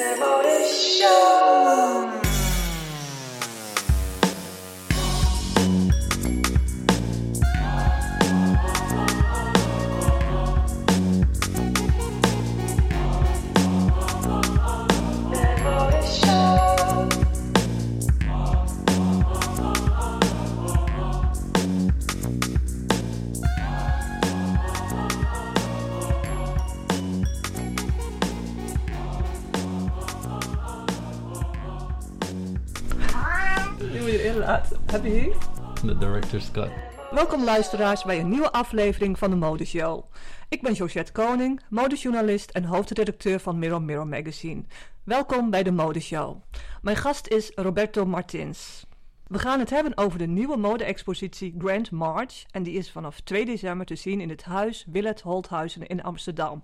Nu Welkom luisteraars bij een nieuwe aflevering van de Modeshow. Ik ben Josette Koning, modejournalist en hoofdredacteur van Mirror Mirror Magazine. Welkom bij de Modeshow. Mijn gast is Roberto Martins. We gaan het hebben over de nieuwe mode-expositie Grand March en die is vanaf 2 december te zien in het huis Willet Holthuizen in Amsterdam.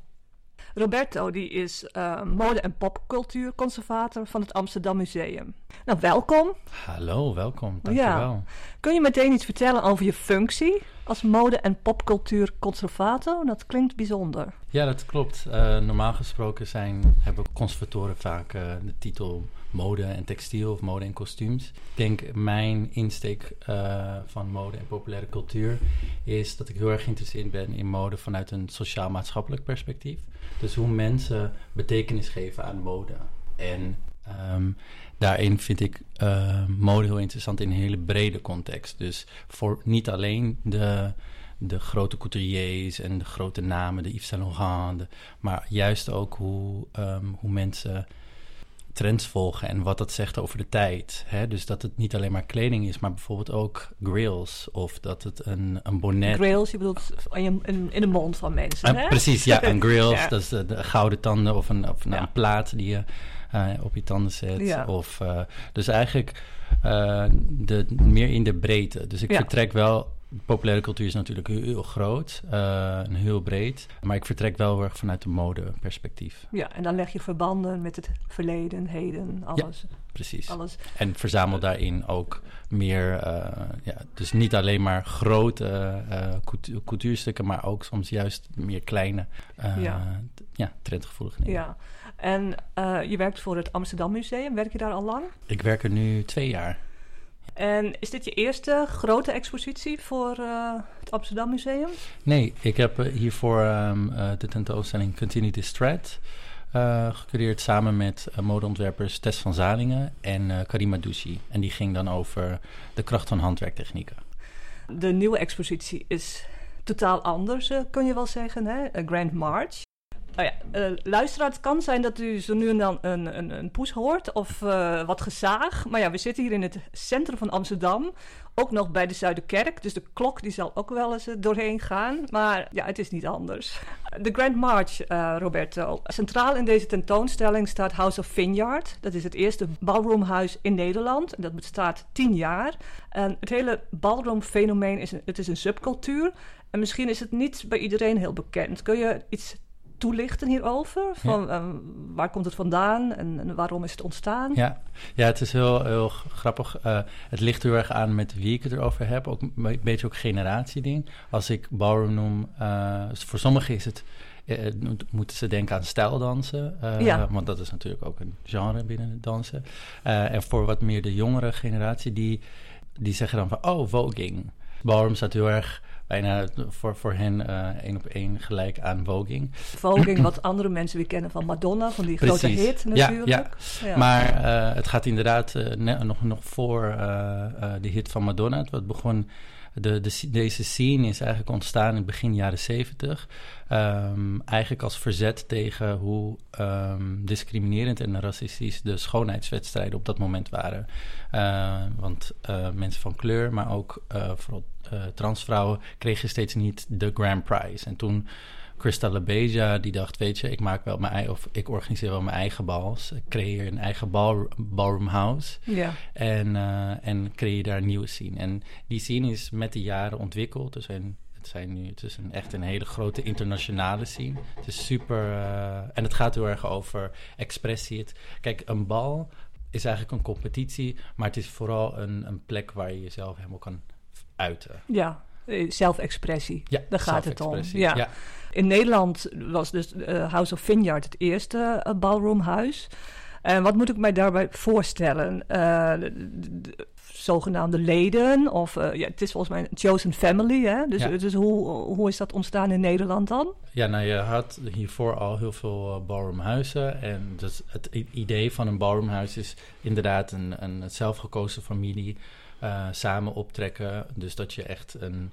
Roberto die is eh, mode- en popcultuurconservator van het Amsterdam Museum. Nou, welkom. Hallo, welkom. Dankjewel. Kun je meteen iets vertellen over je functie als mode- en popcultuurconservator? Dat klinkt bijzonder. Ja, dat klopt. Eh, normaal gesproken zijn, hebben conservatoren vaak eh, de titel mode en textiel of mode en kostuums. Ik denk mijn insteek eh, van mode en populaire cultuur is dat ik heel erg geïnteresseerd ben in mode vanuit een sociaal-maatschappelijk perspectief. Dus hoe mensen betekenis geven aan mode. En ehm, daarin vind ik eh, mode heel interessant in een hele brede context. Dus voor niet alleen de, de grote couturiers en de grote namen, de Yves Saint Laurent, maar juist ook hoe, ehm, hoe mensen trends volgen en wat dat zegt over de tijd. Hè? Dus dat het niet alleen maar kleding is, maar bijvoorbeeld ook grills of dat het een, een bonnet Grills, je bedoelt in, in, de mond van mensen, Ah, hè? precies, ja, een grills, Ja. dat is de, de gouden tanden of een, of een, Ja. een plaat die je eh, op je tanden zet. Ja. Of, eh, dus eigenlijk eh, de, meer in de breedte. Dus ik vertrek wel, populaire cultuur is natuurlijk heel, groot eh, en heel breed, maar ik vertrek wel heel erg vanuit de modeperspectief. Ja, en dan leg je verbanden met het verleden, heden, alles. Precies. alles. En verzamel daarin ook meer, eh, ja, dus niet alleen maar grote eh coutuurstukken, maar ook soms juist meer kleine, Ja. ja, trendgevoelige dingen. Ja. En je werkt voor het Amsterdam Museum. Werk je daar al lang? Ik werk er nu twee jaar. En is dit je eerste grote expositie voor eh, het Amsterdam Museum? Nee, ik heb eh, hiervoor ehm, eh, de tentoonstelling Continue Thread eh gecureerd samen met modeontwerpers Tess van Zalingen en Karima Douchy. En die ging dan over de kracht van handwerktechnieken. De nieuwe expositie is totaal anders, kun je wel zeggen, hè? A Grand March. Nou ja, luisteraar, het kan zijn dat u zo nu en dan een, een, een poes hoort of eh, wat gezaag. Maar ja, we zitten hier in het centrum van Amsterdam. Ook nog bij de Zuiderkerk. Dus de klok die zal ook wel eens eh, doorheen gaan. Maar ja, het is niet anders. De Grand March, Roberto. Centraal in deze tentoonstelling staat House of Vineyard. Dat is het eerste ballroomhuis in Nederland. En dat bestaat tien jaar. En het hele ballroom-fenomeen is het is een subcultuur. En misschien is het niet bij iedereen heel bekend. Kun je iets toelichten hierover? Van, eh, waar komt het vandaan en, en waarom is het ontstaan? Ja, ja het is heel, heel grappig. Eh, het ligt heel erg aan met wie ik het erover heb. Ook een beetje ook generatieding. Als ik ballroom noem, eh, voor sommigen is het... moet- moeten ze denken aan stijldansen. Ja. Want dat is natuurlijk ook een genre binnen het dansen. En voor wat meer de jongere generatie, die, die zeggen dan van... Oh, voging. Ballroom staat heel erg bijna voor, voor hen eh, één op één gelijk aan voging. Voging, wat andere mensen weer kennen van Madonna, van die grote hit Ja, natuurlijk. Ja. Maar eh, het gaat inderdaad eh, nog, nog voor de hit van Madonna. Het begon, de, de, deze scene is eigenlijk ontstaan in begin jaren zeventig. Ehm, eigenlijk als verzet tegen hoe ehm, discriminerend en racistisch de schoonheidswedstrijden op dat moment waren. Eh, want eh, mensen van kleur, maar ook eh, vooral eh, transvrouwen, kregen steeds niet de grand prize. En toen Christa LaBeija, die dacht, weet je, ik maak wel mijn eigen, of ik organiseer wel mijn eigen bals. Ik creëer een eigen bal, ballroom house. ja. En, eh, en creëer daar een nieuwe scene. En die scene is met de jaren ontwikkeld. Er zijn, het, zijn nu, het is een, echt een hele grote internationale scene. Het is super... eh, en het gaat heel erg over expressie. Het, kijk, een bal is eigenlijk een competitie... maar het is vooral een, een plek waar je jezelf helemaal kan uiten. ja. Eh, Zelfexpressie, Ja, daar gaat het om. Ja. ja. In Nederland was dus eh, House of Vineyard het eerste uh, ballroomhuis. En wat moet ik mij daarbij voorstellen? Uh, de, de, zogenaamde leden, of ja, het is volgens mij een chosen family, hè? Dus, dus hoe, hoe is dat ontstaan in Nederland dan? Ja, nou je had hiervoor al heel veel ballroomhuizen. En dus het idee van een ballroomhuis is inderdaad een, een zelfgekozen familie uh, samen optrekken. Dus dat je echt een.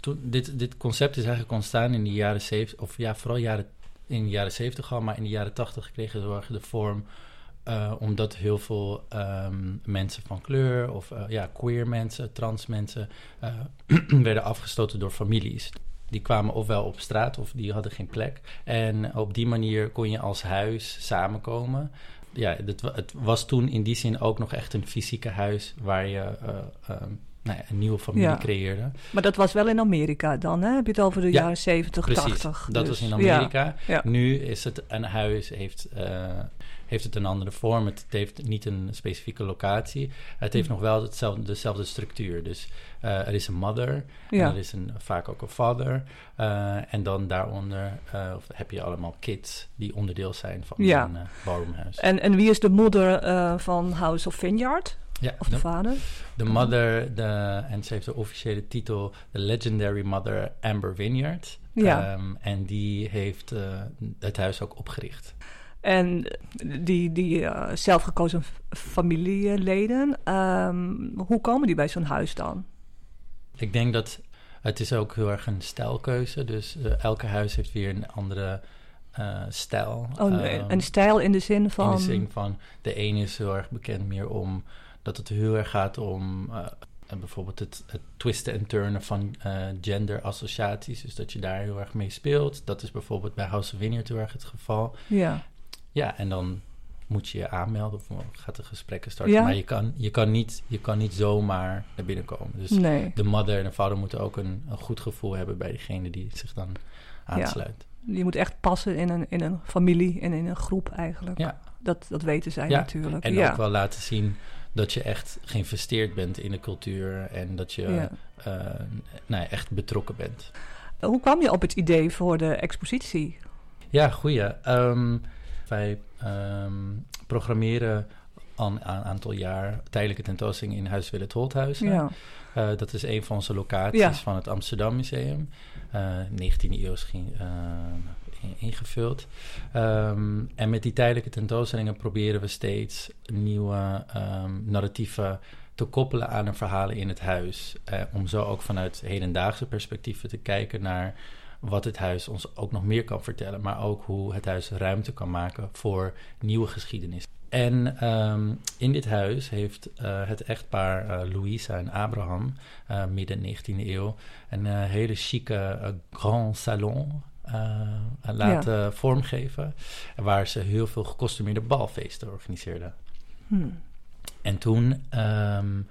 Toen, dit, dit concept is eigenlijk ontstaan in de jaren 70, of ja, vooral jaren, in de jaren 70 al, maar in de jaren 80 kregen erg de vorm. Uh, omdat heel veel um, mensen van kleur of uh, ja, queer mensen, trans mensen werden afgestoten door families. Die kwamen ofwel op straat of die hadden geen plek. En op die manier kon je als huis samenkomen ja, het, het, was toen in die zin ook nog echt een fysieke huis waar je uh, uh, nou ja, een nieuwe familie ja. creëerde. Maar dat was wel in Amerika dan, hè? Heb je het over de ja, jaren 70, precies. 80? Dat dus. was in Amerika. Nu is het een huis, heeft, uh, heeft het een andere vorm. Het heeft niet een specifieke locatie. Het heeft hm. nog wel hetzelfde, dezelfde structuur. Dus uh, er is een mother, en er is een, vaak ook een father. Uh, en dan daaronder uh, heb je allemaal kids die onderdeel zijn van ja. een ballroomhuis. En, en wie is de moeder van House of Vineyard? Ja, of de, de vader? De mother, de, en ze heeft de officiële titel The Legendary Mother Amber Vineyard. Ja. Um, en die heeft het huis ook opgericht. En die, die uh, zelfgekozen familieleden, um, hoe komen die bij zo'n huis dan? Ik denk dat het is ook heel erg een stijlkeuze. Dus uh, elke huis heeft weer een andere uh, stijl. Oh, nee. um, een stijl in de zin van... In de zin van, de ene is heel erg bekend meer om... dat het heel erg gaat om... Bijvoorbeeld het, het, twisten en turnen van uh, genderassociaties. Dus dat je daar heel erg mee speelt. Dat is bijvoorbeeld bij House of Vineyard heel erg het geval. Ja. Ja, en dan moet je je aanmelden of gaat de gesprekken starten. Ja. Maar je kan, je, kan niet, je kan niet zomaar naar binnen komen. Dus nee. de mother en de vader moeten ook een, een, goed gevoel hebben bij diegene die zich dan aansluit. Ja. Je moet echt passen in een, in een familie en in een groep eigenlijk. Ja. Dat, dat weten zij natuurlijk. En ook wel laten zien dat je echt geïnvesteerd bent in de cultuur en dat je ja. uh, nou, echt betrokken bent. Hoe kwam je op het idee voor de expositie? Ja, goeie. Um, wij um, programmeren al een aantal jaar tijdelijke tentoonstellingen in Huis Willet Holthuizen. Ja. Uh, dat is een van onze locaties ja. van het Amsterdam Museum. Uh, 19e eeuw ging, uh, ingevuld. Um, en met die tijdelijke tentoonstellingen proberen we steeds nieuwe um, narratieven te koppelen aan een verhalen in het huis. Om zo ook vanuit hedendaagse perspectieven te kijken naar wat het huis ons ook nog meer kan vertellen, maar ook hoe het huis ruimte kan maken voor nieuwe geschiedenis. En um, in dit huis heeft uh, het echtpaar uh, Louisa en Abraham, uh, midden 19e eeuw, een hele chique grand salon laten ja. vormgeven, waar ze heel veel gekostumeerde balfeesten organiseerden. Hmm. En toen um,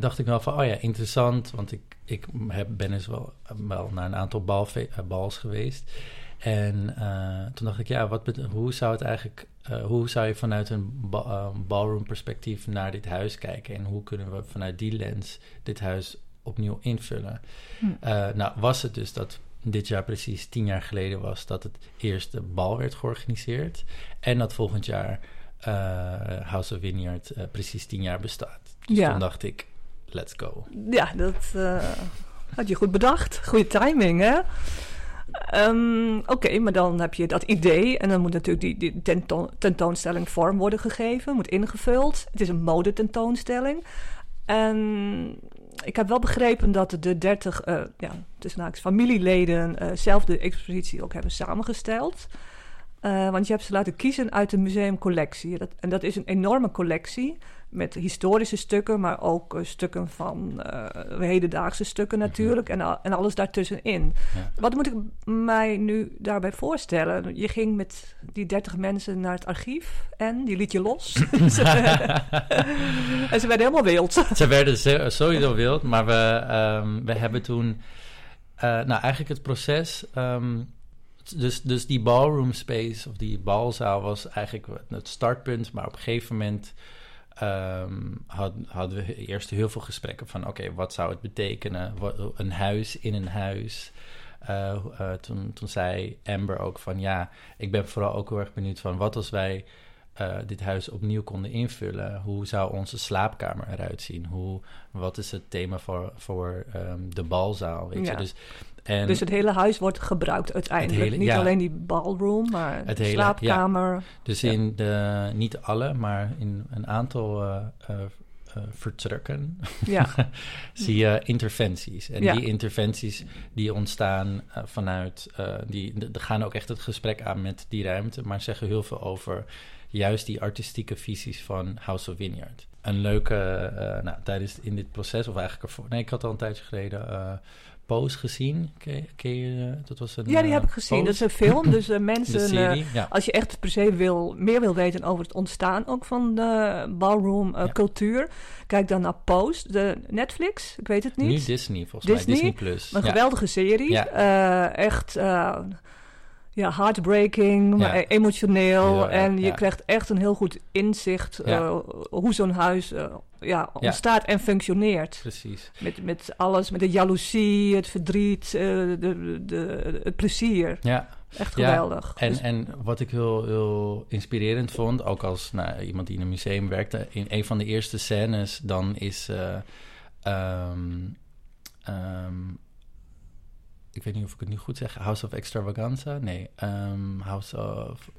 dacht ik wel van, oh ja, interessant, want ik ik heb, ben dus wel, wel naar een aantal bals geweest. En uh, toen dacht ik, ja, wat, hoe zou het eigenlijk, uh, hoe zou je vanuit een ba ballroom perspectief naar dit huis kijken? En hoe kunnen we vanuit die lens dit huis opnieuw invullen? Hm. nou, was het dus dat dit jaar precies tien jaar geleden was dat het eerste bal werd georganiseerd. En dat volgend jaar House of Vineyard precies tien jaar bestaat. Dus ja. toen dacht ik, let's go. Ja, dat uh, had je goed bedacht. Goede timing, hè? Um, Oké, maar dan heb je dat idee en dan moet natuurlijk die, die tentoon, tentoonstelling vorm worden gegeven, moet ingevuld. Het is een modetentoonstelling. En ik heb wel begrepen dat de 30 uh, ja, tussen haakjes familieleden uh, zelf de expositie ook hebben samengesteld. Want je hebt ze laten kiezen uit de museumcollectie. Dat, en dat is een enorme collectie met historische stukken, maar ook uh, stukken van uh, hedendaagse stukken mhm. natuurlijk en, en alles daartussenin. Ja. Wat moet ik mij nu daarbij voorstellen? Je ging met die 30 mensen naar het archief en die liet je los. en ze werden helemaal wild. ze werden sowieso wild, maar we, um, we hebben toen, uh, nou eigenlijk het proces... Um, dus, dus die ballroom space of die balzaal was eigenlijk het startpunt, maar op een gegeven moment um, had, hadden we eerst heel veel gesprekken van... oké, wat zou het betekenen? Wat, een huis in een huis. Uh, uh, toen, toen zei Amber ook van... ja, ik ben vooral ook heel erg benieuwd van... wat als wij eh, dit huis opnieuw konden invullen. Hoe zou onze slaapkamer eruit zien? Hoe, wat is het thema voor, voor ehm, de balzaal? Weet Ja. je? Dus, en Dus het hele huis wordt gebruikt uiteindelijk. hele- Niet ja. alleen die ballroom, maar Het de hele- slaapkamer. Dus Ja. in de, niet alle, maar in een aantal eh, vertrekken Ja, zie je interventies. En die interventies die ontstaan vanuit, die de- de gaan ook echt het gesprek aan met die ruimte, maar zeggen heel veel over juist die artistieke visies van House of Vineyard. Een leuke, nou, tijdens in dit proces, of eigenlijk ervoor, nee, ik had al een tijdje geleden Pose gezien. Ken, ken je, eh, dat was een ja die eh, heb ik gezien. Pose? Dat is een film, dus eh, mensen... eh, serie. ja. als je echt per se wil, meer wil weten over het ontstaan ook van de ballroom eh, Ja. cultuur, kijk dan naar Post, de Netflix, ik weet het niet. Nu Disney, volgens mij. Disney? Plus. Een geweldige serie. Eh, echt ja, heartbreaking, Ja. maar emotioneel. En je krijgt echt een heel goed inzicht uh, hoe zo'n huis uh, ja, ontstaat en functioneert. Precies. Met, met alles, met de jaloezie, het verdriet, uh, de, de, het plezier. Ja. Echt Ja, geweldig. En, Dus- en wat ik heel, heel inspirerend vond, ook als nou, iemand die in een museum werkte, in een van de eerste scènes, dan is. eh, ehm, ehm, ik weet niet of ik het nu goed zeg. House of Extravaganza? Nee. ehm, House of.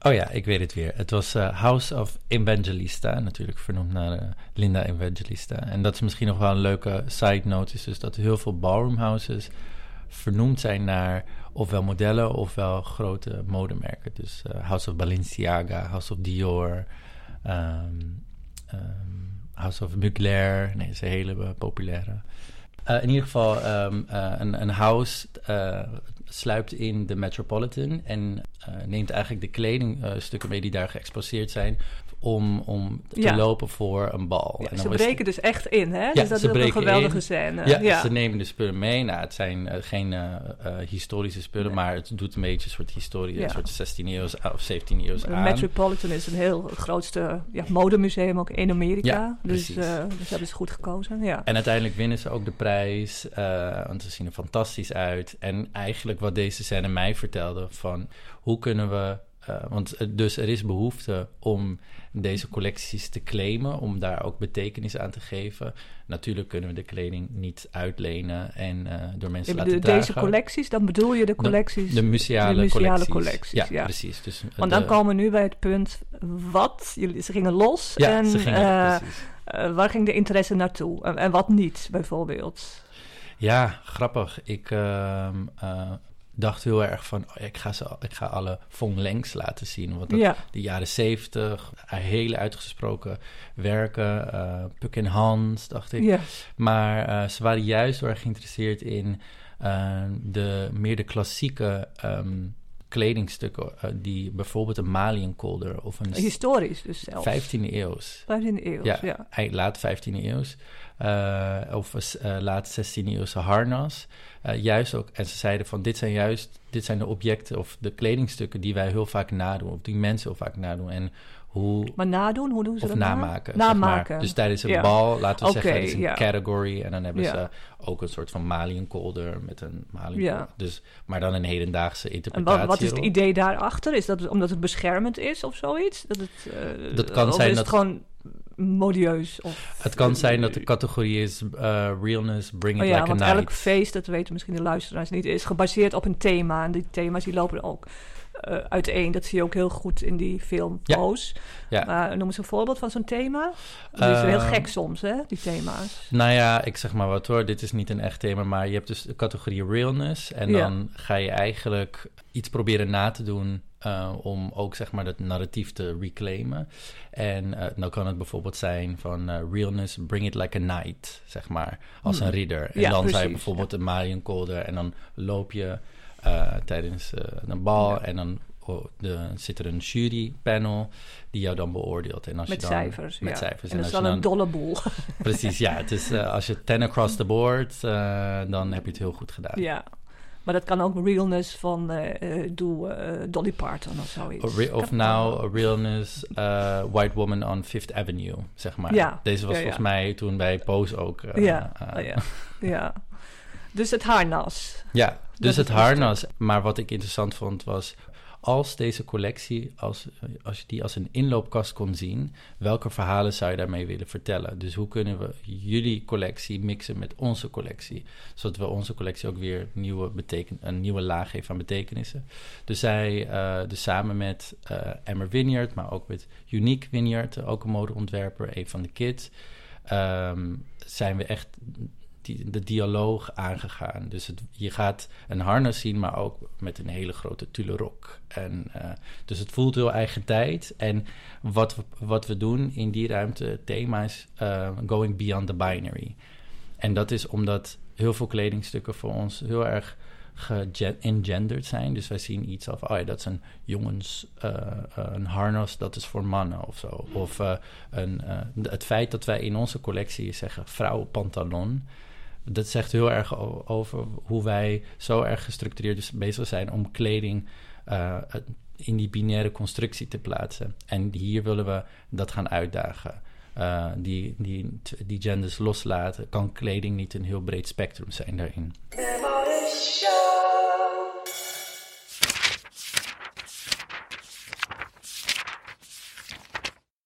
Oh ja, ik weet het weer. Het was eh, House of Evangelista, natuurlijk vernoemd naar eh, Linda Evangelista. En dat is misschien nog wel een leuke side note, is dus dat heel veel ballroom houses vernoemd zijn naar ofwel modellen ofwel grote modemerken. Dus eh, House of Balenciaga, House of Dior, ehm, ehm, House of Mugler. Nee, een hele populaire. Uh, in ieder geval, um, een, een house uh, sluipt in de Metropolitan en neemt eigenlijk de kledingstukken mee die daar geëxposeerd zijn om, om te Ja. lopen voor een bal. Ja, En ze dan breken dus echt in, hè? Ja, dus dat ze is een geweldige in. scène. ja, ja. ze nemen de spullen mee. Nou, het zijn eh, geen eh, eh, historische spullen, Nee. maar het doet een beetje een soort historie, een soort 16 eeuws of 17 eeuws De aan. Metropolitan is een heel grootste ja, modemuseum ook in Amerika. Ja, dus, eh dus hebben ze goed gekozen. Ja. En uiteindelijk winnen ze ook de prijs, want ze zien er fantastisch uit. En eigenlijk wat deze scène mij vertelde van hoe kunnen we... eh, want dus er is behoefte om deze collecties te claimen, om daar ook betekenis aan te geven. Natuurlijk kunnen we de kleding niet uitlenen en eh, door mensen laten dragen. deze collecties, dan bedoel je de collecties. De museale, de museale collecties. collecties, Ja, ja. precies. Dus, eh, Want de- dan komen we nu bij het punt, wat? Jullie, ze gingen los Ja, en ze gingen, waar ging de interesse naartoe? En, en wat niet, bijvoorbeeld? Ja, grappig. Ik ehm, eh, dacht heel erg van, oh, ik, ga ze, ik ga alle Von Lengs laten zien. Want dat, Ja, de jaren zeventig, hele uitgesproken werken, eh Puk en Hans, dacht ik. ja, Maar eh, ze waren juist heel erg geïnteresseerd in eh, de, meer de klassieke ehm, kledingstukken, eh, die bijvoorbeeld een maliënkolder of een historisch dus zelfs. 15e eeuws. 15e eeuw, Ja, ja. laat 15e eeuws. Eh, of eh, laat 16e eeuwse harnas. Eh, juist ook, en ze zeiden van dit zijn juist, dit zijn de objecten of de kledingstukken die wij heel vaak nadoen, of die mensen heel vaak nadoen. En hoe, Maar nadoen, hoe doen ze of dat nou? namaken. zeg maar. Namaken. Dus tijdens een bal, laten we zeggen, is een category. En dan hebben ze ook een soort van maliënkolder met een maliënkolder. Ja. Dus, maar dan een hedendaagse En interpretatie. wat, wat is het idee daarachter? Is dat omdat het beschermend is of zoiets? Dat, het, Dat kan of zijn is dat- het gewoon modieus? Of, Het kan zijn dat de categorie is eh, realness, bring it Oh ja, like a want night. elk feest, dat weten misschien de luisteraars niet, is gebaseerd op een thema. En die thema's die lopen ook eh, uiteen. Dat zie je ook heel goed in die film Ja. Ja. Maar noem eens een voorbeeld van zo'n thema. Dat is heel Ehm, gek soms, hè, die thema's. Nou ja, ik zeg maar wat hoor. Dit is niet een echt thema, maar je hebt dus de categorie realness. En Ja. dan ga je eigenlijk iets proberen na te doen eh, om ook zeg maar dat narratief te reclaimen. En eh dan kan het bijvoorbeeld zijn van eh, realness, bring it like a knight, zeg maar, als Hmm. een ridder. En Ja, dan zou je precies, bijvoorbeeld een Marienkolder en dan loop je tijdens een bal Ja. en dan oh, de, zit er een jurypanel die jou dan beoordeelt. En als Met je dan, cijfers. Met ja. cijfers. En dat is dan je een dolle boel. Precies, ja. Het is, als je 10 across the board, dan heb je het heel goed gedaan. ja. Maar dat kan ook realness van eh, eh, doe eh, Dolly Parton of zoiets. Of, re- of Kan now, a realness, white woman on Fifth Avenue, zeg maar. Ja, Deze was ja, ja. volgens mij toen bij Pose ook. eh, ja, eh, oh ja, ja. Dus het harnas. Ja, dus het harnas. Maar wat ik interessant vond was als deze collectie, als, als je die als een inloopkast kon zien, welke verhalen zou je daarmee willen vertellen? Dus hoe kunnen we jullie collectie mixen met onze collectie, zodat we onze collectie ook weer nieuwe beteken, een nieuwe laag geven aan betekenissen? Dus zij, uh, dus samen met uh, Emmer Vineyard, maar ook met Unique Vineyard, ook een modeontwerper, een van de kids, um, zijn we echt de dialoog aangegaan. Dus het, je gaat een harnas zien, maar ook met een hele grote tulle En, uh, dus het voelt heel eigen tijd. En wat we, wat we doen in die ruimte, het thema is uh, going beyond the binary. En dat is omdat heel veel kledingstukken voor ons heel erg gegenderd zijn. Dus wij zien iets of, oh ja, dat is een jongens, uh, een harnas, dat is voor mannen of zo. Of een, het feit dat wij in onze collectie zeggen vrouwenpantalon dat zegt heel erg over hoe wij zo erg gestructureerd dus bezig zijn om kleding uh, in die binaire constructie te plaatsen. En hier willen we dat gaan uitdagen. Uh, die, die, die genders loslaten, kan kleding niet een heel breed spectrum zijn daarin.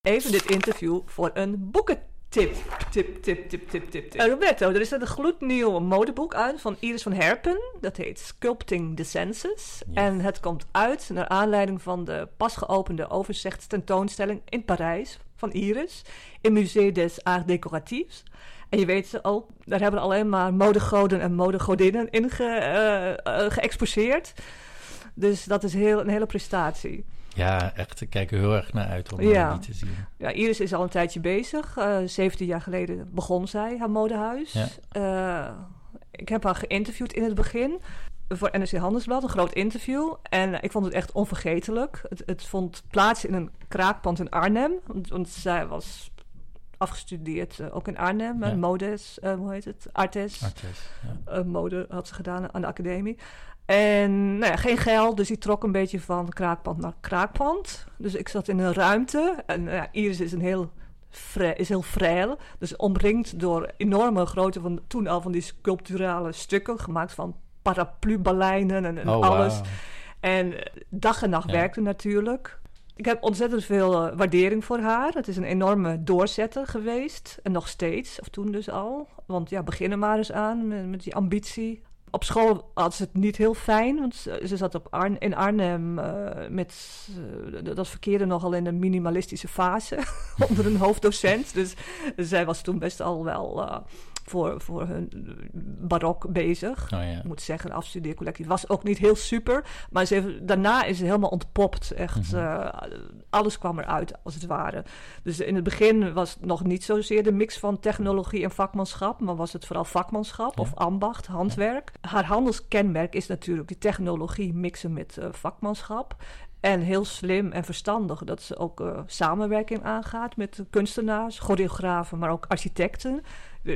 Even dit interview voor een boeken Tip, tip, tip, tip, tip, tip, tip. Uh, Roberto, er is een gloednieuw modeboek uit van Iris van Herpen. Dat heet Sculpting the Senses. En het komt uit naar aanleiding van de pas geopende overzichtstentoonstelling in Parijs van Iris. In Musée des Arts Décoratifs. En je weet ook, daar hebben alleen maar modegoden en modegodinnen in ge, uh, uh, geëxposeerd. Dus dat is heel, een hele prestatie. Ja, echt. Ik kijk er heel erg naar uit om ja. die te zien. Ja, Iris is al een tijdje bezig. Uh, 17 jaar geleden begon zij haar modehuis. Ja. Uh, ik heb haar geïnterviewd in het begin voor NRC Handelsblad, een groot interview. En ik vond het echt onvergetelijk. Het, het vond plaats in een kraakpand in Arnhem. Want, want zij was afgestudeerd, uh, ook in Arnhem. Ja. Modes, uh, hoe heet het? Artes. Artes ja. uh, mode had ze gedaan aan de academie. En nou ja, geen geld, dus die trok een beetje van kraakpand naar kraakpand. Dus ik zat in een ruimte. En ja, Iris is een heel is heel frail. Dus omringd door enorme grote van toen al van die sculpturale stukken, gemaakt van paraplu-baleinen en, en oh, alles. Wow. En dag en nacht ja. werkte natuurlijk. Ik heb ontzettend veel uh, waardering voor haar. Het is een enorme doorzetter geweest. En nog steeds, of toen dus al. Want ja, begin er maar eens aan met, met die ambitie op school had ze het niet heel fijn, want ze zat op Arn in Arnhem uh, met uh, dat verkeerde nogal in een minimalistische fase onder een hoofddocent. Dus zij was toen best al wel uh, voor, voor hun barok bezig. Oh, ja. Ik moet zeggen, de afstudeercollectie was ook niet heel super. Maar ze heeft, daarna is ze helemaal ontpopt. Echt, mm -hmm. uh, alles kwam eruit, als het ware. Dus in het begin was het nog niet zozeer de mix van technologie en vakmanschap. Maar was het vooral vakmanschap ja. of ambacht, handwerk. Haar handelskenmerk is natuurlijk die technologie mixen met uh, vakmanschap. En heel slim en verstandig dat ze ook uh, samenwerking aangaat met kunstenaars, choreografen, maar ook architecten.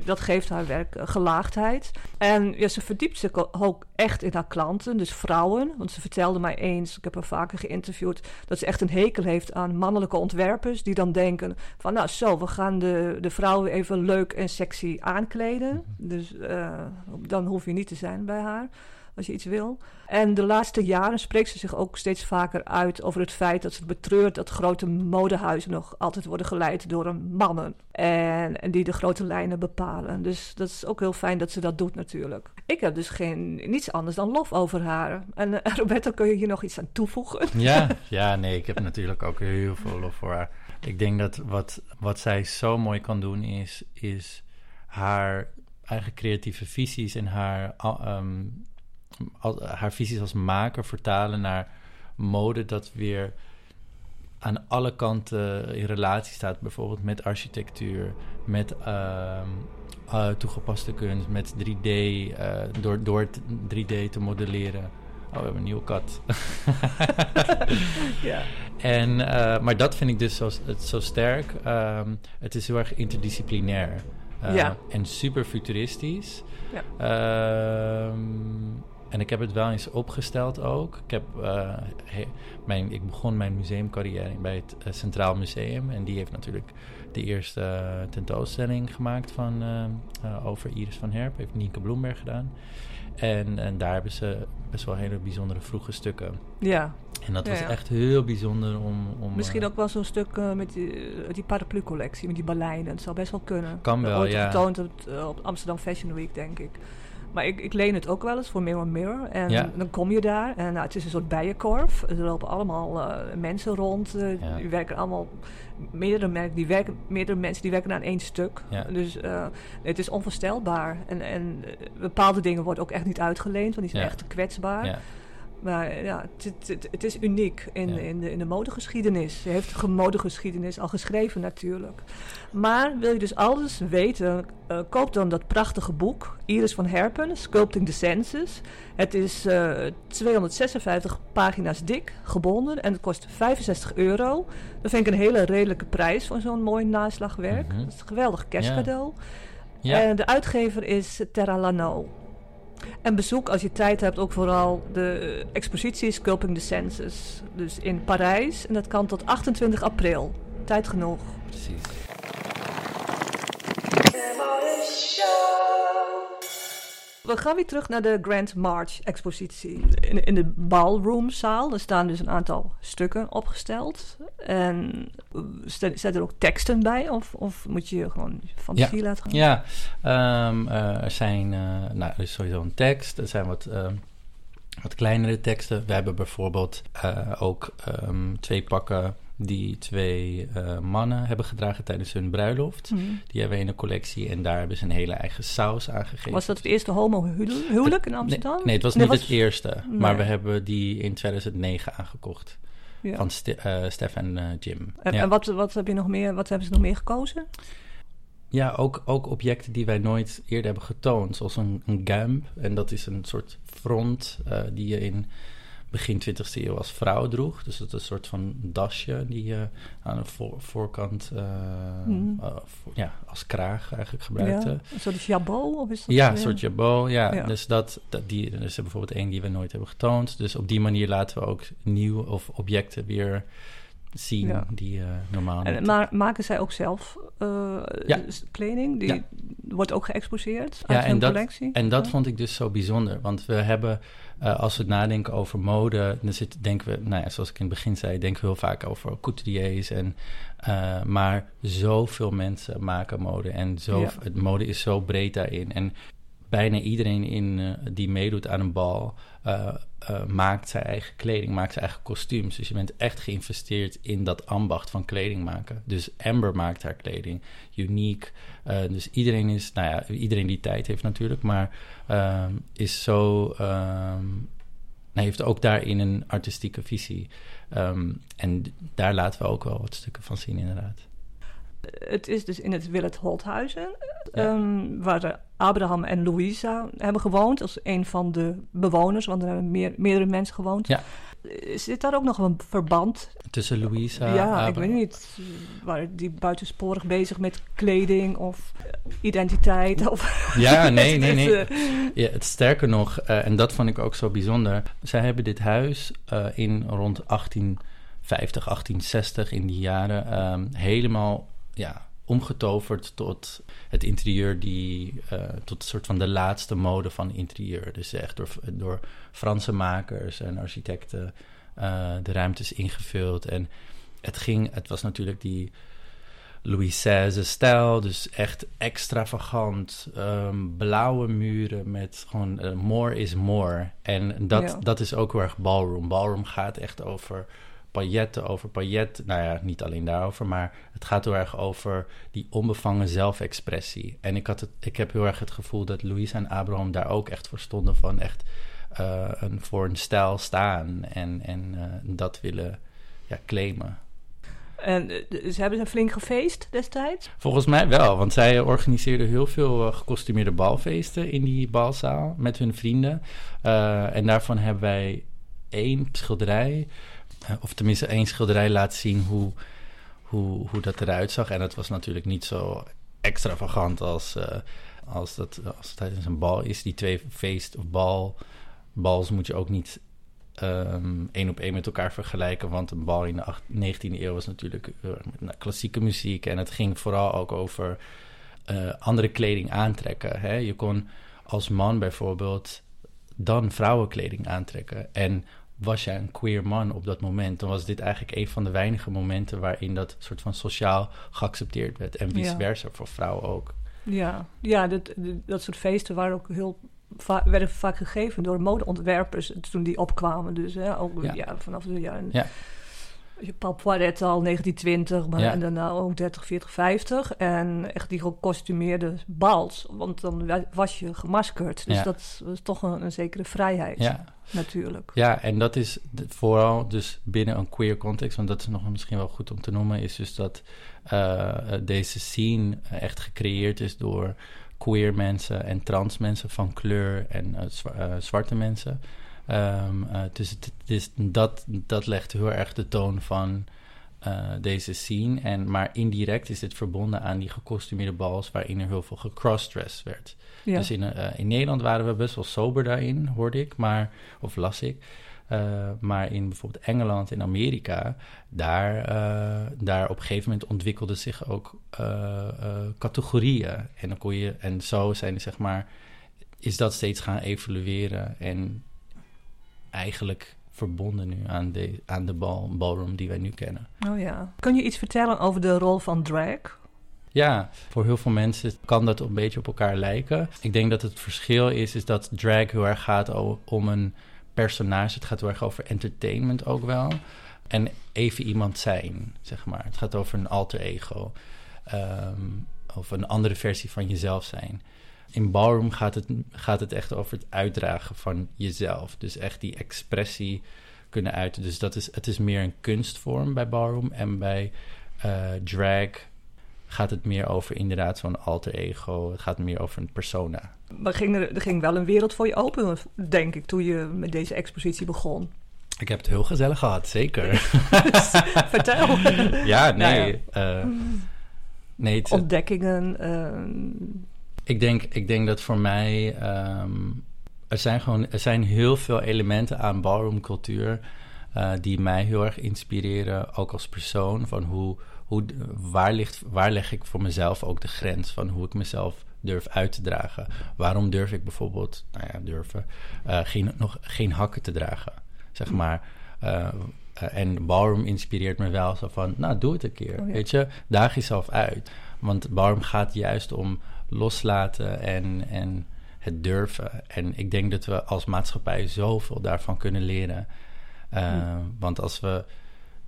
Dat geeft haar werk uh, gelaagdheid. En ja, ze verdiept zich ook echt in haar klanten, dus vrouwen. Want ze vertelde mij eens, ik heb haar vaker geïnterviewd, dat ze echt een hekel heeft aan mannelijke ontwerpers. Die dan denken van nou zo, we gaan de, de vrouwen even leuk en sexy aankleden. Dus uh, dan hoef je niet te zijn bij haar als je iets wil. En de laatste jaren spreekt ze zich ook steeds vaker uit over het feit dat ze betreurt dat grote modehuizen nog altijd worden geleid door mannen. En, en, die de grote lijnen bepalen. Dus dat is ook heel fijn dat ze dat doet natuurlijk. Ik heb dus geen, niets anders dan lof over haar. En uh, Roberto, kun je hier nog iets aan toevoegen? Ja, ja, nee, ik heb natuurlijk ook heel veel lof voor haar. Ik denk dat wat, wat zij zo mooi kan doen is, is haar eigen creatieve visies en haar um, haar visies als maker vertalen naar mode dat weer aan alle kanten in relatie staat. Bijvoorbeeld met architectuur, met uh, uh, toegepaste kunst, met 3D, uh, eh, door, door 3D te modelleren. Oh, we hebben een nieuwe kat. ja. En, eh, maar dat vind ik dus zo, het, zo sterk. Um, het is heel erg interdisciplinair. ja. En super futuristisch. Ja. Um, en ik heb het wel eens opgesteld ook. Ik, heb, uh, he, mijn, ik begon mijn museumcarrière bij het uh, Centraal Museum. En die heeft natuurlijk de eerste uh, tentoonstelling gemaakt van, over Iris van Herp. Heeft Nienke Bloemberg gedaan. En, en daar hebben ze best wel hele bijzondere vroege stukken. Ja. En dat Ja, was ja. echt heel bijzonder om... om Misschien eh, ook wel zo'n stuk eh, met die, eh, die paraplu-collectie, met die Berlijnen. Het zou best wel kunnen. Kan wel, Ooit ja. getoond op, eh, op Amsterdam Fashion Week, denk ik. Maar ik, ik leen het ook wel eens voor Mirror Mirror. En Ja. dan kom je daar en nou, het is een soort bijenkorf. Er lopen allemaal eh, mensen rond. Ja. Die werken allemaal... Meerdere, merken, die werken, meerdere mensen die werken aan één stuk. Ja. Dus eh, het is onvoorstelbaar. En, en bepaalde dingen worden ook echt niet uitgeleend, want die zijn echt te kwetsbaar. Ja, Maar ja, het, het, is uniek in, Ja. in, de, in de modegeschiedenis. Ze heeft de modegeschiedenis al geschreven natuurlijk. Maar wil je dus alles weten, eh, koop dan dat prachtige boek. Iris van Herpen, Sculpting the Senses. Het is eh, 256 pagina's dik, gebonden en het kost 65 euro. Dat vind ik een hele redelijke prijs voor zo'n mooi naslagwerk. Mhm. Dat is een geweldig kerstcadeau. ja. En de uitgever is Terra Lano. En bezoek als je tijd hebt ook vooral de expositie Sculpting the Senses. Dus in Parijs. En dat kan tot 28 april. Tijd genoeg. precies. We gaan weer terug naar de Grand March expositie. In, in de ballroomzaal. Er staan dus een aantal stukken opgesteld. En eh, zijn er ook teksten bij? Of, of moet je je gewoon fantasie laten gaan? Ja, ehm, eh, er zijn, eh, nou, er is sowieso een tekst. Er zijn wat, ehm, wat kleinere teksten. We hebben bijvoorbeeld ook ehm, twee pakken die twee eh, mannen hebben gedragen tijdens hun bruiloft. Mhm. Die hebben we in de collectie en daar hebben ze een hele eigen saus aan gegeven. Was dat het eerste homo-huwelijk in Amsterdam? Nee, nee, het was Nee, niet was- het eerste. Maar we hebben die in 2009 aangekocht. Ja. Van eh, Stef en eh, Jim. En, ja. en wat, wat, heb je nog meer, wat hebben ze nog meer gekozen? Ja, ook, ook objecten die wij nooit eerder hebben getoond. Zoals een, een gamp. En dat is een soort front die je in begin 20e eeuw als vrouw droeg. Dus dat is een soort van dasje die je aan de voor- voorkant eh, Mhm. eh, voor- ja, als kraag eigenlijk gebruikte. Ja, een soort jabot? Of is dat, Ja, een soort jabot. Ja, Ja. dus dat, dat die, er is er bijvoorbeeld één die we nooit hebben getoond. Dus op die manier laten we ook nieuw of objecten weer zien Ja. die eh, normaal En, maar maken zij ook zelf eh, Ja. kleding? Die Ja. wordt ook geëxposeerd uit hun dat- collectie? En dat vond ik dus zo bijzonder. Want we hebben, eh, als we nadenken over mode, dan zit, denken we, nou ja, zoals ik in het begin zei, denken we heel vaak over couturiers. En, maar zoveel mensen maken mode. En zo, het mode is zo breed daarin. En bijna iedereen in, die meedoet aan een bal. Eh, eh, maakt zijn eigen kleding, maakt zijn eigen kostuums. Dus je bent echt geïnvesteerd in dat ambacht van kleding maken. Dus Amber maakt haar kleding, uniek. Eh, dus iedereen is, nou ja, iedereen die tijd heeft natuurlijk, maar is zo, ehm, heeft ook daarin een artistieke visie. Ehm, en daar laten we ook wel wat stukken van zien, inderdaad. Het is dus in het Willet Holthuizen, Ja. ehm, waar Abraham en Louisa hebben gewoond als een van de bewoners, want er hebben meer, meerdere mensen gewoond. Ja. Zit daar ook nog een verband? Tussen Louisa. ja, ik weet niet. Waren die buitensporig bezig met kleding of identiteit? Of Ja, nee, nee, nee. Ja, het sterker nog, eh, en dat vond ik ook zo bijzonder. Zij hebben dit huis eh, in rond 1850, 1860 in die jaren ehm, helemaal ja, omgetoverd tot het interieur die eh, tot een soort van de laatste mode van interieur. Dus echt door, door Franse makers en architecten eh, de ruimtes ingevuld. En het ging, het was natuurlijk die Louis XVI-stijl, dus echt extravagant, ehm, blauwe muren met gewoon eh, more is more. En dat, Ja. dat is ook heel erg ballroom. Ballroom gaat echt over pailletten, over paillet. Nou ja, niet alleen daarover, maar het gaat heel erg over die onbevangen zelfexpressie. En ik, had het, ik heb heel erg het gevoel dat Louise en Abraham daar ook echt voor stonden van echt eh, een, voor een stijl staan en, en eh, dat willen ja, claimen. En eh, ze hebben ze flink gefeest destijds. Volgens mij wel, want zij organiseerden heel veel gecostumeerde balfeesten in die balzaal met hun vrienden. En daarvan hebben wij één schilderij, of tenminste één schilderij laten zien hoe, hoe, hoe dat eruit zag. En dat was natuurlijk niet zo extravagant als, eh, als, dat, als het tijdens een bal is. Die twee feest of bal, bals moet je ook niet ehm, één op één met elkaar vergelijken. Want een bal in de acht- 19e eeuw was natuurlijk nou, klassieke muziek. En het ging vooral ook over eh, andere kleding aantrekken. Hè? Je kon als man bijvoorbeeld dan vrouwenkleding aantrekken. En was jij een queer man op dat moment, dan was dit eigenlijk een van de weinige momenten waarin dat soort van sociaal geaccepteerd werd. En vice Ja. versa voor vrouwen ook. Ja, ja dat, dat soort feesten waren ook heel va- werden vaak gegeven door modeontwerpers toen die opkwamen. Dus hè, ook Ja. ja. vanaf de jaren. Ja. Paul Poiret al 1920, maar Ja. en daarna ook 30, 40, 50. En echt die gekostumeerde bals. Want dan wa- was je gemaskerd. Dus Ja. dat was toch een, een zekere vrijheid, Ja, natuurlijk. ja en dat is vooral dus binnen een queer context, want dat is nog misschien wel goed om te noemen, is dus dat eh, deze scene echt gecreëerd is door queer mensen en trans mensen van kleur en eh, eh, zwarte mensen. Ehm, eh, dus het, het is, dat, dat legt heel erg de toon van eh, deze scene. En, maar indirect is dit verbonden aan die gekostumeerde bals waarin er heel veel gecrossdressed werd. Ja. Dus in, eh, in Nederland waren we best wel sober daarin, hoorde ik, maar, of las ik. Maar in bijvoorbeeld Engeland en Amerika, daar, daar op een gegeven moment ontwikkelden zich ook categorieën. En, dan kon je, en zo zijn zeg maar, is dat steeds gaan evolueren en eigenlijk verbonden nu aan de, aan de bal, ballroom die wij nu kennen. Oh ja. Kun je iets vertellen over de rol van drag? Ja, voor heel veel mensen kan dat een beetje op elkaar lijken. Ik denk dat het verschil is, is dat drag heel erg gaat om een personage. Het gaat heel erg over entertainment ook wel. En even iemand zijn, zeg maar. Het gaat over een alter ego. ehm, of een andere versie van jezelf zijn. In ballroom gaat het, gaat het echt over het uitdragen van jezelf. Dus echt die expressie kunnen uiten. Dus dat is, het is meer een kunstvorm bij ballroom. En bij eh, drag gaat het meer over inderdaad zo'n alter ego. Het gaat meer over een persona. Maar ging er, er ging wel een wereld voor je open, denk ik, toen je met deze expositie begon. Ik heb het heel gezellig gehad, zeker. Vertel. ja, nee. Nou eh, nee het, Ontdekkingen. ehm, ik, denk, ik denk dat voor mij... ehm, er, zijn gewoon, er zijn heel veel elementen aan ballroomcultuur... eh, die mij heel erg inspireren, ook als persoon. Van hoe, hoe, waar, ligt, waar leg ik voor mezelf ook de grens van hoe ik mezelf durf uit te dragen? Waarom durf ik bijvoorbeeld, nou ja, durven, eh, geen, nog geen hakken te dragen? Zeg maar. eh, eh, en ballroom inspireert me wel zo van, nou, doe het een keer. Oh ja. Weet je, daag jezelf uit. Want ballroom gaat juist om loslaten en, en het durven. En ik denk dat we als maatschappij zoveel daarvan kunnen leren. Uh, Want als we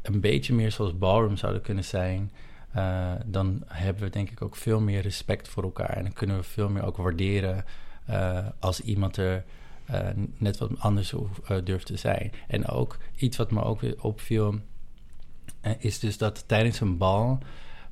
een beetje meer zoals ballroom zouden kunnen zijn, uh, dan hebben we denk ik ook veel meer respect voor elkaar. En dan kunnen we veel meer ook waarderen uh, als iemand er net wat anders durft te zijn. En ook iets wat me ook weer opviel, is dus dat tijdens een bal.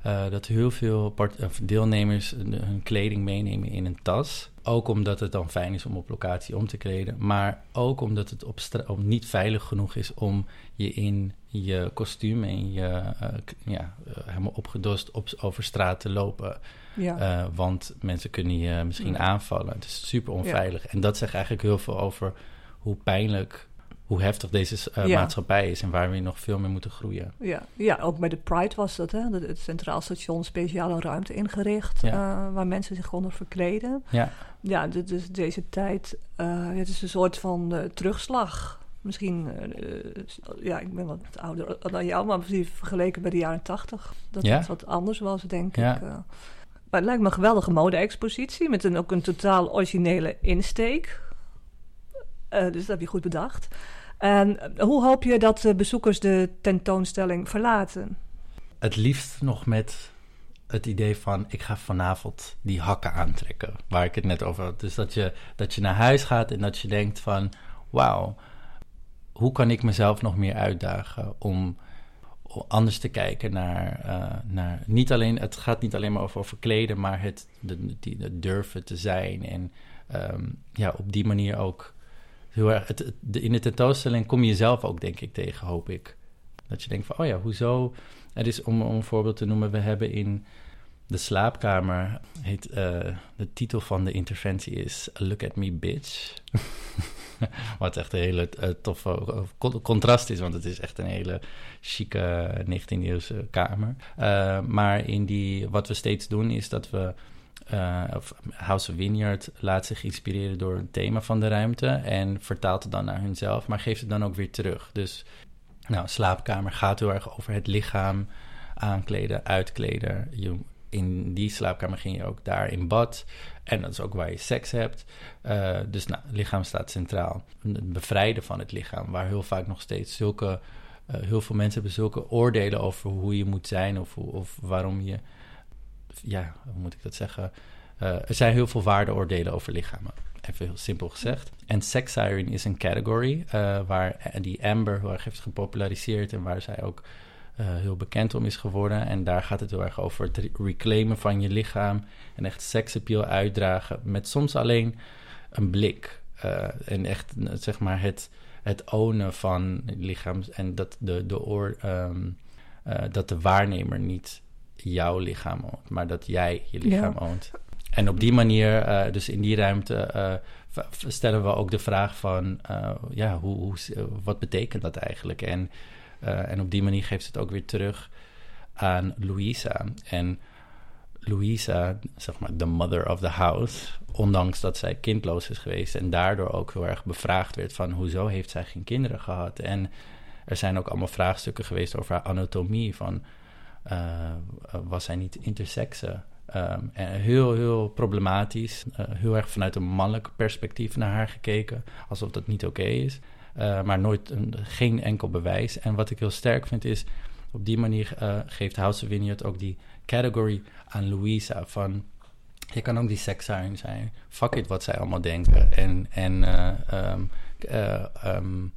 Uh, dat heel veel part- deelnemers hun kleding meenemen in een tas. Ook omdat het dan fijn is om op locatie om te kleden. Maar ook omdat het op om niet veilig genoeg is om je in je kostuum en je uh, ja, uh, helemaal opgedost op, over straat te lopen. Ja. Want mensen kunnen je misschien ja. aanvallen. Het is super onveilig. Ja. En dat zegt eigenlijk heel veel over hoe pijnlijk hoe heftig deze uh, ja. maatschappij is en waar we nog veel meer moeten groeien. Ja, ja ook bij de Pride was dat, hè? Het Centraal Station speciale ruimte ingericht, ja. uh, waar mensen zich konden verkleden. Ja, ja dus deze tijd, uh, het is een soort van terugslag. Misschien, ja, ik ben wat ouder dan jou, maar vergeleken bij de jaren tachtig, dat ja. het wat anders was, denk ja. ik. maar het lijkt me een geweldige mode-expositie met een, ook een totaal originele insteek. dus dat heb je goed bedacht. En hoe hoop je dat bezoekers de tentoonstelling verlaten? Het liefst nog met het idee van ik ga vanavond die hakken aantrekken, waar ik het net over had. Dus dat je, dat je naar huis gaat en dat je denkt van wauw, hoe kan ik mezelf nog meer uitdagen om anders te kijken naar, uh, naar niet alleen, het gaat niet alleen maar over, over kleden, maar het, de, die, durven te zijn en um, ja, op die manier ook de, in de tentoonstelling kom je jezelf ook, denk ik, tegen, hoop ik. Dat je denkt van, oh ja, hoezo? Het is, om, een voorbeeld te noemen, we hebben in de slaapkamer, heet, uh, de titel van de interventie is Look at me, bitch. Wat echt een hele uh, toffe uh, contrast is, want het is echt een hele chique 19e-eeuwse kamer. Maar in die, wat we steeds doen, is dat we uh, of House of Vineyard laat zich inspireren door het thema van de ruimte en vertaalt het dan naar hunzelf, maar geeft het dan ook weer terug. Dus nou, slaapkamer gaat heel erg over het lichaam aankleden, uitkleden. Je, in die slaapkamer ging je ook daar in bad. En dat is ook waar je seks hebt. Uh, dus nou, lichaam staat centraal. Het bevrijden van het lichaam, waar heel vaak nog steeds zulke... Uh, heel veel mensen hebben zulke oordelen over hoe je moet zijn of, of waarom je... Ja, hoe moet ik dat zeggen? Uh, er zijn heel veel waardeoordelen over lichamen. Even heel simpel gezegd. En sex siren is een category waar die Amber heel erg heeft gepopulariseerd en waar zij ook uh, heel bekend om is geworden. En daar gaat het heel erg over het reclaimen van je lichaam en echt seksappeal uitdragen met soms alleen een blik. En echt, zeg maar, het, het ownen van het en dat de, de, oor, uh, dat de waarnemer niet jouw lichaam oont, maar dat jij je lichaam ja. oont. En op die manier, uh, dus in die ruimte, uh, stellen we ook de vraag van, uh, ja, hoe, hoe, wat betekent dat eigenlijk? En en op die manier geeft het ook weer terug aan Louisa. En Louisa, zeg maar, de mother of the house, ondanks dat zij kindloos is geweest en daardoor ook heel erg bevraagd werd van hoezo heeft zij geen kinderen gehad. En er zijn ook allemaal vraagstukken geweest over haar anatomie, van was zij niet intersexe? Um, en heel, heel problematisch. Uh, heel erg vanuit een mannelijk perspectief naar haar gekeken, alsof dat niet oké okay is. Uh, maar nooit een, geen enkel bewijs. En wat ik heel sterk vind is, op die manier uh, geeft House of Vineyard ook die category aan Louisa van... Je kan ook die seksuin zijn. Fuck it wat zij allemaal denken. En, en um, um,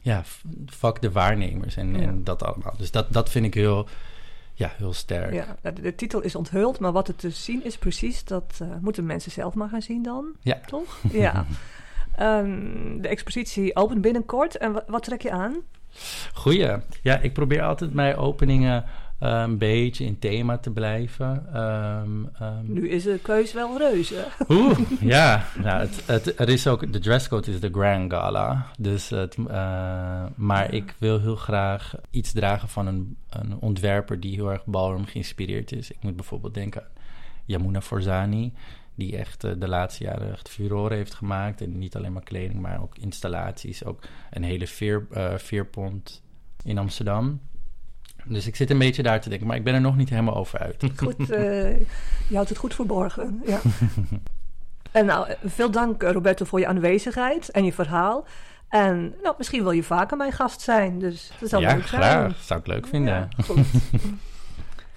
ja, fuck de waarnemers en, ja. en dat allemaal. Dus dat, dat vind ik heel ja, heel sterk. Ja, de, de, titel is onthuld, maar wat er te zien is precies, dat uh, moeten mensen zelf maar gaan zien dan. Ja. Toch? Ja. um, de expositie opent binnenkort. En wat, trek je aan? Goeie. Ja, ik probeer altijd mijn openingen een beetje in thema te blijven. Um, um, nu is de keus wel reuze. Oeh, ja. Nou, het, het, er is ook, de dresscode is de Grand Gala. Dus het, uh, maar ja. ik wil heel graag iets dragen van een, een ontwerper die heel erg ballroom geïnspireerd is. Ik moet bijvoorbeeld denken aan Yamuna Forzani die echt uh, de laatste jaren echt furoren heeft gemaakt. En niet alleen maar kleding, maar ook installaties. Ook een hele veer, uh, veerpont in Amsterdam. Dus ik zit een beetje daar te denken, maar ik ben er nog niet helemaal over uit. Goed, uh, je houdt het goed verborgen. Ja. en nou, veel dank Roberto voor je aanwezigheid en je verhaal. En nou, misschien wil je vaker mijn gast zijn, dus dat zou ja, leuk zijn. graag. Zou ik leuk vinden. Ja,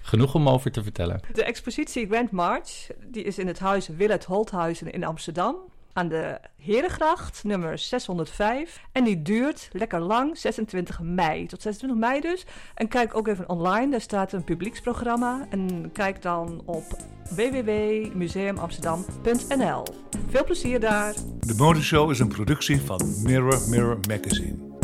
Genoeg om over te vertellen. De expositie Grand March die is in het huis Willet Holthuizen in Amsterdam. Aan de Herengracht, nummer 605. En die duurt lekker lang, 26 mei. Tot 26 mei dus. En kijk ook even online, daar staat een publieksprogramma. En kijk dan op www.museumamsterdam.nl. Veel plezier daar. De Modeshow is een productie van Mirror Mirror Magazine.